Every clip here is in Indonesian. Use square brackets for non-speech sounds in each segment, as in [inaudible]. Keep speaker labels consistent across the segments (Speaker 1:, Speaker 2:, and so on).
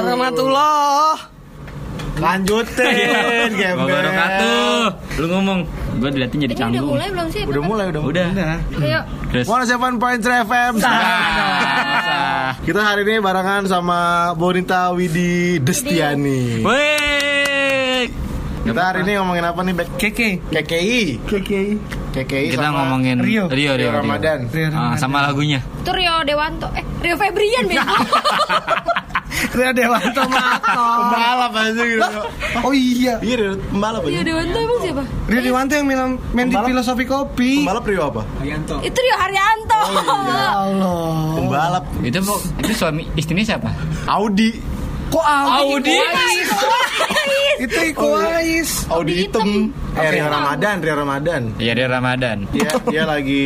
Speaker 1: Warahmatullah.
Speaker 2: Lanjutin Gembel
Speaker 3: Wabarakatuh. Lu ngomong, gua diliatin jadi
Speaker 4: Ini udah
Speaker 3: canggung.
Speaker 4: mulai belum sih?
Speaker 2: Udah mulai udah
Speaker 3: Udah.
Speaker 4: Ayo.
Speaker 3: Terus.
Speaker 2: 107.3 FM
Speaker 3: Ah,
Speaker 2: Kita hari ini barengan sama Bonita Widi Destiani
Speaker 3: Wih.
Speaker 2: Kita hari ini ngomongin apa nih Bek?
Speaker 1: Keke.
Speaker 2: KKI
Speaker 1: Keke.
Speaker 2: KKI
Speaker 3: Kita
Speaker 2: sama
Speaker 3: ngomongin
Speaker 1: Rio.
Speaker 3: Rio, Rio,
Speaker 2: Rio Ramadan.
Speaker 1: Rio
Speaker 3: Ah, sama lagunya.
Speaker 4: Itu Rio Dewanto. Eh, Rio Febrian bego. [laughs]
Speaker 1: Rio Dewanto Mato.
Speaker 2: Pembalap aja gitu
Speaker 1: Oh iya.
Speaker 2: Iya Rio, pembalap
Speaker 4: Rio
Speaker 2: aja
Speaker 4: Dewanto emang siapa?
Speaker 1: Rio Dewanto yang main, main di filosofi kopi.
Speaker 2: Pembalap Rio apa?
Speaker 4: Itu Rio Haryanto.
Speaker 1: Ya Allah.
Speaker 2: Pembalap
Speaker 3: Itu itu suami istrinya siapa?
Speaker 2: Audi
Speaker 1: Kok Audi?
Speaker 3: Audi.
Speaker 1: Itu Iko Ais.
Speaker 2: Audi hitam Eh Rio Ramadan Rio Ramadan
Speaker 3: Iya, dia Ramadan.
Speaker 2: Dia dia lagi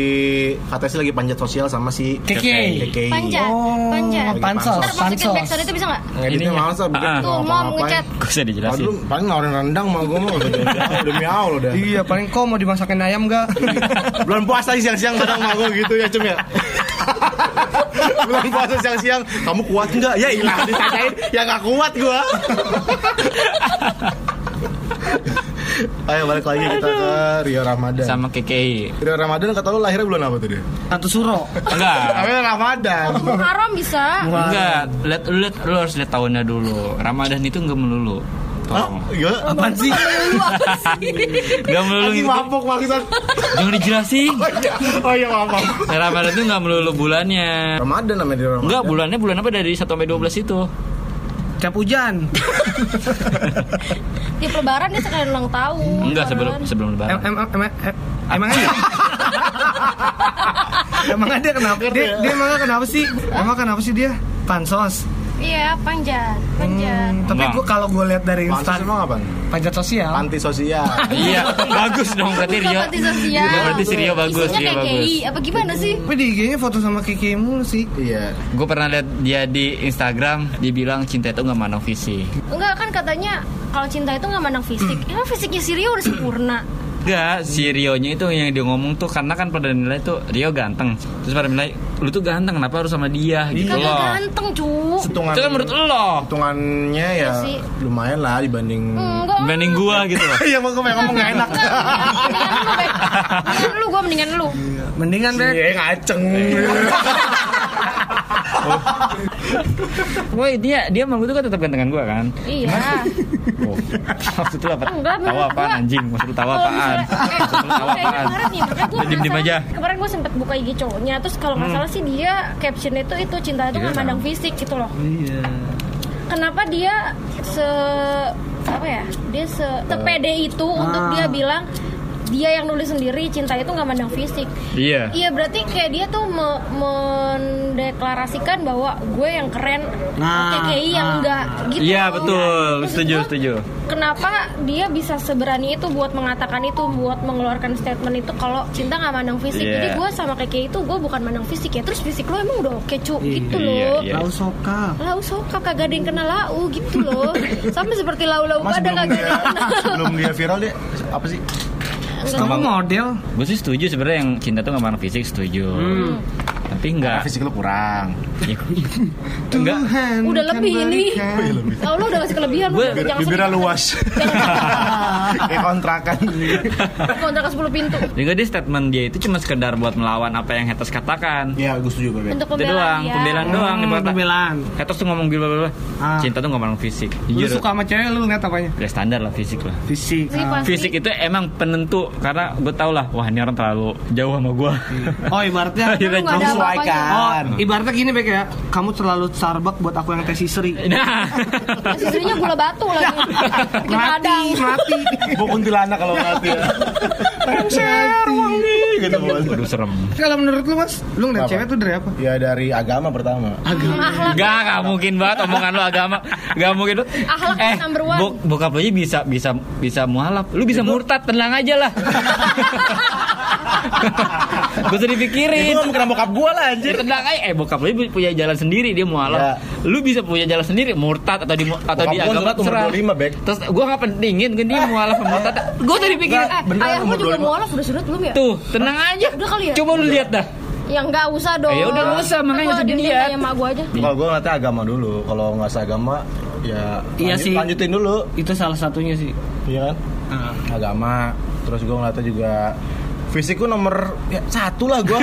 Speaker 2: katanya sih lagi panjat sosial sama si
Speaker 1: Keke.
Speaker 2: KKI
Speaker 4: Panjat,
Speaker 1: Oh,
Speaker 4: panjat.
Speaker 1: pansos,
Speaker 4: Ntar masukin
Speaker 1: pansos.
Speaker 4: backsound itu bisa nggak?
Speaker 2: Ngeditnya
Speaker 3: Ininya.
Speaker 2: males lah bikin
Speaker 3: Ah.
Speaker 4: Tuh,
Speaker 2: mau
Speaker 4: mau ngecat.
Speaker 3: Gak usah dijelasin.
Speaker 2: Aduh, paling nawarin rendang mah gue mau demi Allah udah.
Speaker 1: Iya, paling kok mau dimasakin ayam gak?
Speaker 2: Bulan puasa siang-siang kadang mah gue gitu ya cum ya. Bulan puasa siang-siang kamu kuat nggak? Ya ilah ditanyain ya nggak kuat gua. Ayo balik lagi kita ke Rio Ramadan.
Speaker 3: Sama KKI.
Speaker 2: Rio Ramadan kata lu lahirnya bulan apa tuh dia?
Speaker 1: Satu suro.
Speaker 3: Enggak.
Speaker 2: Namanya Ramadan.
Speaker 4: Muharram bisa.
Speaker 3: Enggak, lihat lu lihat lu harus lihat tahunnya dulu. Ramadan itu enggak melulu.
Speaker 2: Hah?
Speaker 3: Tolong.
Speaker 2: Iya.
Speaker 1: Apaan sih?
Speaker 4: Lu apa sih?
Speaker 3: Enggak melulu
Speaker 2: Lagi
Speaker 3: gitu.
Speaker 2: mabok maksud.
Speaker 3: Jangan dijelasin.
Speaker 2: Oh iya, oh iya maaf.
Speaker 3: Ramadan itu enggak melulu bulannya.
Speaker 2: Ramadan namanya di Ramadan.
Speaker 3: Enggak, bulannya bulan apa dari 1 sampai 12 itu?
Speaker 1: Cap hujan. [laughs]
Speaker 4: Tiap lebaran dia sekalian ulang tahun.
Speaker 3: Enggak sebelum sebelum
Speaker 1: Em,
Speaker 3: lebaran.
Speaker 1: em, em, em, emang ada? [laughs] emang ada kenapa? Dia, dia emang kenapa sih? Emang kenapa sih dia? Pansos.
Speaker 4: Iya, panjat, panjat.
Speaker 1: Hmm, tapi gua kalau gue lihat dari
Speaker 2: Pansos
Speaker 1: Insta
Speaker 2: emang apa?
Speaker 1: panjat sosial.
Speaker 2: Anti sosial. [laughs]
Speaker 3: Iya, bagus dong berarti Rio.
Speaker 4: panti sosial.
Speaker 3: Iya, berarti si Rio bagus,
Speaker 4: Isinya
Speaker 3: Rio
Speaker 4: kayak
Speaker 3: bagus.
Speaker 4: KI. Apa gimana sih?
Speaker 1: Tapi di IG-nya foto sama Kiki mulu sih.
Speaker 2: Iya.
Speaker 3: Gue pernah lihat dia di Instagram, dia bilang cinta itu nggak mandang fisik.
Speaker 4: Enggak kan katanya kalau cinta itu nggak mandang fisik. Emang fisiknya si Rio udah sempurna.
Speaker 3: Enggak, si Rio-nya itu yang dia ngomong tuh karena kan pada nilai tuh Rio ganteng. Terus pada nilai lu tuh ganteng, kenapa harus sama dia gitu
Speaker 4: Kagak
Speaker 3: loh.
Speaker 4: ganteng, cu.
Speaker 2: Hitungan
Speaker 3: Itu kan menurut lo.
Speaker 2: hitungannya ya
Speaker 4: Iya sih.
Speaker 2: lumayan lah dibanding
Speaker 4: Enggak.
Speaker 3: Dibanding gua gitu loh. [laughs]
Speaker 2: Iya, mau gue ngomong gak enak.
Speaker 4: Mendingan lu, gue [laughs] mendingan lu.
Speaker 1: Mendingan deh.
Speaker 2: Iya, ngaceng. [laughs] [laughs]
Speaker 3: Woi dia dia emang itu kan tetap gantengan gua kan.
Speaker 4: Iya.
Speaker 3: Oh. Maksud lu apa?
Speaker 4: Enggak,
Speaker 3: Tahu
Speaker 4: menurut
Speaker 3: apaan
Speaker 4: gua-
Speaker 3: anjing? Maksud lu tahu
Speaker 4: Kalau
Speaker 3: apaan?
Speaker 4: eh,
Speaker 3: Maksud lu tahu
Speaker 4: kayaknya
Speaker 3: apaan?
Speaker 4: kemarin nih, makanya
Speaker 3: aja.
Speaker 4: salah- Kemarin gue sempet buka IG cowoknya, terus kalau nggak
Speaker 3: Hmm.
Speaker 4: salah sih dia captionnya itu itu cinta itu nggak
Speaker 3: Iya.
Speaker 4: mandang fisik gitu loh.
Speaker 1: Iya.
Speaker 4: Kenapa dia se apa ya? Dia se sepede itu untuk
Speaker 1: Ah.
Speaker 4: dia bilang dia yang nulis sendiri cinta itu nggak mandang fisik.
Speaker 3: Iya.
Speaker 4: Iya berarti kayak dia tuh me- mendeklarasikan bahwa gue yang keren,
Speaker 1: Nah,
Speaker 4: KKI yang
Speaker 1: ah.
Speaker 4: enggak gitu.
Speaker 3: Iya
Speaker 4: loh.
Speaker 3: betul, setuju
Speaker 4: gua,
Speaker 3: setuju.
Speaker 4: Kenapa dia bisa seberani itu buat mengatakan itu, buat mengeluarkan statement itu kalau cinta nggak mandang fisik.
Speaker 3: Iya.
Speaker 4: Jadi gue sama KKI itu gue bukan mandang fisik ya. Terus fisik lo emang udah oke cu,
Speaker 1: Iya,
Speaker 4: gitu
Speaker 3: iya,
Speaker 4: loh.
Speaker 3: iya.
Speaker 1: Lau soka.
Speaker 4: Lau soka kagak ada yang kena lau gitu loh. [laughs] Sampai seperti lau-lau
Speaker 2: Mas
Speaker 4: pada
Speaker 2: belum
Speaker 4: kagak ada
Speaker 2: dia
Speaker 4: yang [laughs] kena.
Speaker 2: sebelum dia viral dia apa sih?
Speaker 1: Kamu model.
Speaker 3: Gue sih setuju sebenarnya yang cinta tuh nggak mandang fisik setuju.
Speaker 4: Hmm.
Speaker 3: Tapi enggak.
Speaker 2: Fisik lu kurang. [laughs]
Speaker 3: Ya, enggak.
Speaker 1: Tuhan
Speaker 4: Udah
Speaker 1: kan
Speaker 4: lebih ini.
Speaker 1: berikan.
Speaker 4: Lau lo udah kasih kelebihan lu.
Speaker 3: Gue-
Speaker 2: Bibir, bibirnya luas. Kayak kontrakan.
Speaker 4: kontrak 10 pintu.
Speaker 3: Juga dia statement dia itu cuma sekedar buat melawan apa yang haters katakan.
Speaker 2: Iya, gue setuju Bebe.
Speaker 4: Untuk
Speaker 3: Itu doang,
Speaker 4: pembelaan dia.
Speaker 3: pembelaan doang
Speaker 1: Hmm, pembelaan.
Speaker 3: Haters tuh ngomong gitu bla
Speaker 1: Ah.
Speaker 3: Cinta tuh nggak mandang fisik.
Speaker 1: Lu
Speaker 3: Jujur.
Speaker 1: suka sama cewek lu ngeliat apanya?
Speaker 3: Ya standar lah fisik lah.
Speaker 1: Fisik. Ah.
Speaker 3: Fisik itu emang penentu karena gue tau lah wah ini orang terlalu jauh sama gue.
Speaker 1: Oh ibaratnya [laughs]
Speaker 4: Lu
Speaker 3: jauh.
Speaker 4: Apa-apanya.
Speaker 1: Oh, ibaratnya gini Bek ya. Kamu terlalu Starbucks buat aku yang tes istri.
Speaker 3: Nah,
Speaker 4: Istrinya gula batu lagi.
Speaker 1: Mati, mati.
Speaker 2: Gue kuntilanak kalau mati ya.
Speaker 1: Share wangi.
Speaker 2: gitu bos.
Speaker 3: Aduh serem.
Speaker 1: Kalau menurut lu mas, lu ngeliat cewek tuh dari apa?
Speaker 2: Ya dari agama pertama.
Speaker 4: Akhlak.
Speaker 3: Gak, gak mungkin banget omongan lu agama. Gak mungkin lu.
Speaker 4: Akhlak
Speaker 3: eh,
Speaker 4: number one.
Speaker 3: bok- bokap lu aja bisa bisa bisa mualaf. Lu bisa murtad, tenang aja lah. [laughs] Gak usah dipikirin.
Speaker 2: Itu ngomong bokap gua lah anjir.
Speaker 3: Ya, tenang aja. Eh bokap lu punya jalan sendiri dia mualaf.
Speaker 2: Ya.
Speaker 3: Lu bisa punya jalan sendiri murtad atau di atau di agama terserah.
Speaker 2: 25, Bek.
Speaker 3: Terus gua gak pentingin kan dia mualaf murtad. [laughs] Gua usah dipikirin.
Speaker 4: Eh,
Speaker 2: Beneran
Speaker 4: ayah gua juga
Speaker 2: 25.
Speaker 4: mualaf udah sunat belum ya?
Speaker 3: Tuh, tenang aja.
Speaker 4: Udah kali ya?
Speaker 3: Coba lu lihat dah.
Speaker 4: Ya enggak usah dong.
Speaker 3: Eh, ya udah, nggak usah, makanya
Speaker 4: Gua
Speaker 3: nggak usah dilihat.
Speaker 4: emak gua aja.
Speaker 2: Kalau gua ngeliatnya agama dulu. Kalau nggak seagama ya
Speaker 1: Iya
Speaker 2: lanjut-
Speaker 1: sih.
Speaker 2: lanjutin dulu.
Speaker 1: Itu salah satunya sih.
Speaker 2: Iya kan? Agama. Terus gua ngeliatnya juga fisikku nomor ya, satu lah gua.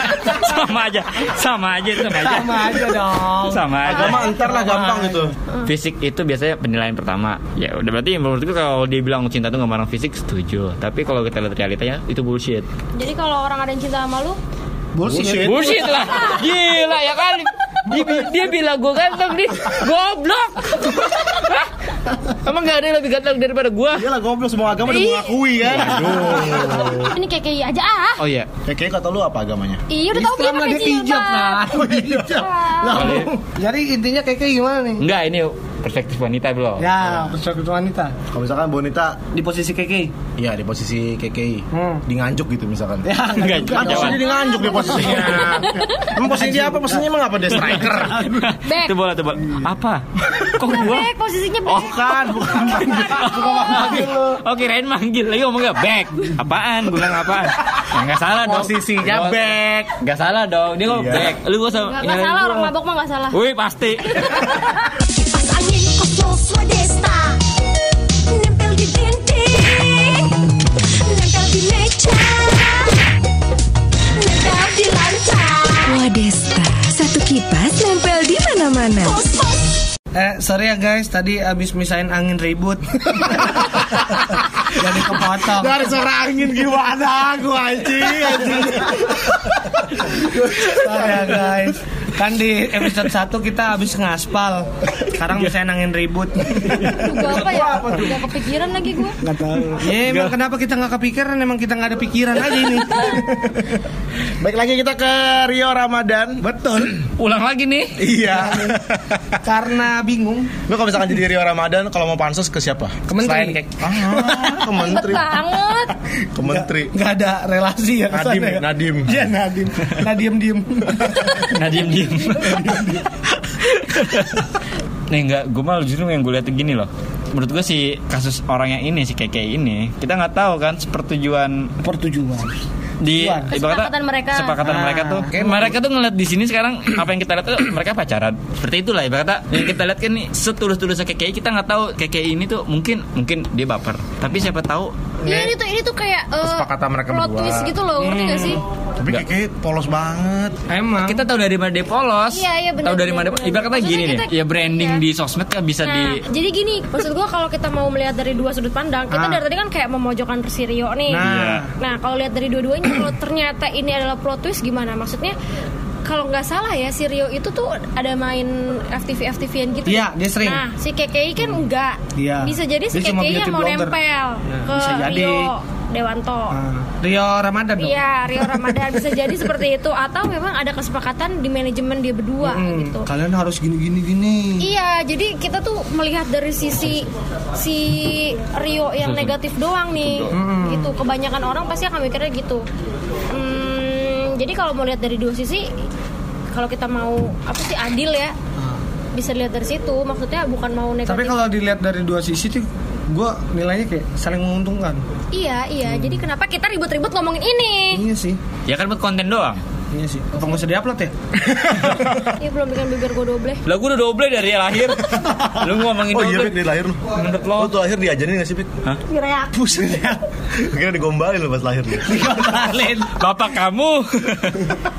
Speaker 2: [laughs]
Speaker 3: sama aja, sama aja, sama aja.
Speaker 1: Sama aja dong.
Speaker 3: Sama aja.
Speaker 2: agama entar lah gampang gitu.
Speaker 3: Fisik itu biasanya penilaian pertama. Ya udah berarti menurutku kalau dia bilang cinta tuh nggak mandang fisik setuju. Tapi kalau kita lihat realitanya itu bullshit.
Speaker 4: Jadi kalau orang ada yang cinta sama lu,
Speaker 2: Bullshit.
Speaker 3: Bullshit lah. Gila ya kan. Dia, dia bilang gue ganteng nih. Goblok. Emang gak ada yang lebih ganteng daripada gue?
Speaker 2: Iyalah goblok semua agama udah mengakui kan.
Speaker 4: ini kayak kayak aja ah.
Speaker 3: Oh iya.
Speaker 2: Kayak kayak kata lu apa agamanya? [laughs]
Speaker 4: Iya udah tahu dia pakai
Speaker 1: hijab
Speaker 4: jilbab.
Speaker 1: lah.
Speaker 2: Oh iya.
Speaker 1: Lah. Jadi intinya kayak kayak gimana nih?
Speaker 3: Enggak ini perspektif wanita bro.
Speaker 1: Ya, perspektif wanita
Speaker 2: Kalau misalkan Bonita
Speaker 1: di posisi keke.
Speaker 2: Iya di posisi KKI
Speaker 1: Hmm.
Speaker 2: Di nganjuk gitu misalkan
Speaker 1: Ya,
Speaker 3: Enggak,
Speaker 2: Kan
Speaker 1: dong.
Speaker 2: posisinya di nganjuk dia posisinya Emang posisi dia apa? Posisinya emang apa? Dia striker
Speaker 4: Back.
Speaker 3: Lah, coba. Apa? Kok gua?
Speaker 4: Back posisinya back.
Speaker 3: Oh kan, [laughs] bukan Oh kirain manggil Lagi ngomongnya back Apaan? Gue bilang apaan? Ya nggak salah dong
Speaker 2: Posisinya
Speaker 3: Nggak-
Speaker 2: back.
Speaker 3: Nggak salah dong Dia ngomong
Speaker 2: Iya.
Speaker 3: back Lu gak usah
Speaker 4: Gak, gak salah orang mabok mah gak salah.
Speaker 3: Wih pasti [laughs]
Speaker 5: Swadesta Nempel di dinding Nempel di meja Nempel di lantai
Speaker 6: Wadesta, satu kipas nempel di mana-mana.
Speaker 1: Eh, sorry ya guys, tadi abis misain angin ribut. Jadi kepotong.
Speaker 2: Dari suara angin gimana? Gue anjing anjing
Speaker 1: Sorry ya guys. Kan di episode [laughs] 1 kita habis ngaspal. Sekarang misain angin ribut.
Speaker 4: Gua apa ya? Gak kepikiran lagi gua.
Speaker 1: Gak tahu. Ya emang kenapa kita nggak kepikiran? Emang kita nggak ada pikiran aja ini.
Speaker 2: Baik lagi kita ke Rio Ramadan
Speaker 1: Betul.
Speaker 3: Ulang lagi nih
Speaker 2: Iya [laughs]
Speaker 1: Karena bingung.
Speaker 2: Lu kalau misalkan jadi Rio Ramadan Kalau mau pansos ke siapa?
Speaker 1: Ke menteri.
Speaker 2: Selain kayak ah, Ke menteri
Speaker 4: banget.
Speaker 2: Ke menteri
Speaker 1: Nggak ada relasi ya.
Speaker 2: Nadim,
Speaker 1: sana ya?
Speaker 2: Nadim.
Speaker 1: Iya Nadim. [laughs] Nadim diem.
Speaker 3: Diem diem Nih enggak Gue malah justru yang gue lihat gini loh Menurut gue si kasus orang yang ini Si Keke ini Kita nggak tahu kan Pertujuan
Speaker 1: Pertujuan.
Speaker 3: di
Speaker 4: Kesepakatan mereka.
Speaker 3: Kesepakatan
Speaker 1: Ah,
Speaker 3: mereka tuh.
Speaker 1: oke.
Speaker 3: mereka tuh ngeliat di sini sekarang apa yang kita lihat tuh mereka pacaran. Seperti itulah ibaratnya yang kita lihat kan nih setulus-tulusnya KKI kita nggak tahu KKI ini tuh mungkin mungkin dia baper. Tapi siapa tahu
Speaker 4: Iya ini tuh ini tuh kayak eh,
Speaker 2: Kesepakatan mereka
Speaker 4: plot
Speaker 2: berdua.
Speaker 4: twist gitu loh, ngerti gak sih?
Speaker 2: Tapi
Speaker 3: Nggak.
Speaker 2: kayak polos banget
Speaker 1: Emang.
Speaker 3: kita tahu dari mana dia polos.
Speaker 4: Iya, iya, benar,
Speaker 3: Tahu dari mana ibaratnya
Speaker 4: Maksudnya
Speaker 3: gini nih.
Speaker 4: kita-
Speaker 3: Ya branding
Speaker 4: iya.
Speaker 3: di sosmed kan bisa
Speaker 4: Nah,
Speaker 3: di
Speaker 4: jadi gini, maksud gua kalau kita mau melihat dari dua sudut pandang, kita
Speaker 1: Ah.
Speaker 4: dari tadi kan kayak memojokkan si Rio nih.
Speaker 1: Nah.
Speaker 4: Nah, kalau lihat dari dua-duanya, kalau ternyata ini adalah plot twist gimana? Maksudnya kalau nggak salah ya si Rio itu tuh ada main FTV FTVan gitu.
Speaker 1: Iya, dia sering.
Speaker 4: Nah, si KKI kan enggak.
Speaker 1: Iya.
Speaker 4: Bisa jadi si
Speaker 1: Dia
Speaker 4: KKI yang mau
Speaker 1: blogger.
Speaker 4: nempel ke
Speaker 1: bisa jadi.
Speaker 4: Rio Dewanto.
Speaker 1: Ah, Rio Ramadan dong.
Speaker 4: Iya, Rio [laughs] Ramadan bisa jadi seperti itu atau memang ada kesepakatan di manajemen dia berdua
Speaker 1: Hmm,
Speaker 4: gitu.
Speaker 1: Kalian harus gini gini gini.
Speaker 4: Iya, jadi kita tuh melihat dari sisi si Rio yang negatif doang nih, gitu. Kebanyakan orang pasti akan mikirnya gitu. Hmm, jadi kalau mau lihat dari dua sisi, kalau kita mau apa sih adil ya, bisa lihat dari situ. Maksudnya bukan mau negatif.
Speaker 1: Tapi kalau dilihat dari dua sisi tuh, gue nilainya kayak saling menguntungkan.
Speaker 4: iya, iya. Jadi kenapa kita ribut-ribut ngomongin ini?
Speaker 1: Iya sih,
Speaker 3: ya kan buat konten doang.
Speaker 1: Iya sih. Apa nggak usah diupload ya? [laughs]
Speaker 4: Iya belum bikin bibir gue doble.
Speaker 3: Lah gue udah double dari lahir. [laughs] Lu ngomongin
Speaker 2: Oh iya. Pik, dari lahir lu
Speaker 3: Menurut lo?
Speaker 2: Lu tuh lahir diajarin gak sih Pik?
Speaker 3: Hah?
Speaker 4: Direak.
Speaker 2: Buset Kira digombalin lu pas lahir [laughs] lu
Speaker 3: Bapak kamu.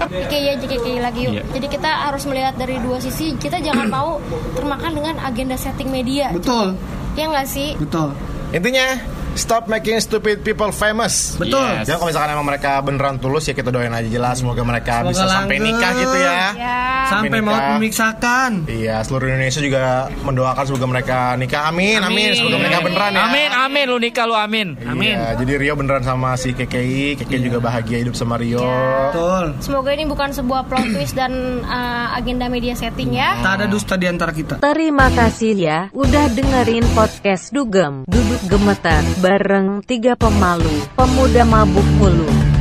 Speaker 4: JKI aja JKI lagi yuk.
Speaker 3: Iya.
Speaker 4: Jadi kita harus melihat dari dua sisi. Kita jangan mau termakan dengan agenda setting media.
Speaker 1: Betul,
Speaker 4: Ya nggak sih?
Speaker 1: betul.
Speaker 2: Intinya stop making stupid people famous.
Speaker 1: Betul.
Speaker 3: Yes.
Speaker 2: Ya kalau misalkan emang mereka beneran tulus ya kita doain aja jelas semoga mereka
Speaker 1: Semoga
Speaker 2: bisa sampai
Speaker 1: langgeng.
Speaker 2: nikah gitu ya.
Speaker 4: Ya.
Speaker 1: Sampai mau memisahkan.
Speaker 2: Iya, seluruh Indonesia juga mendoakan semoga mereka nikah. Amin, amin. Semoga mereka beneran ya.
Speaker 3: Amin, amin lu nikah lu amin.
Speaker 1: Amin.
Speaker 2: Iya, jadi Rio beneran sama si KKI, KKI juga bahagia hidup sama Rio.
Speaker 1: Betul.
Speaker 4: Semoga ini bukan sebuah plot twist dan uh, agenda media setting ya.
Speaker 1: Tak ada dusta di antara kita.
Speaker 7: Terima kasih ya udah dengerin podcast Dugem Duduk Gemetar bareng tiga pemalu Pemuda mabuk mulu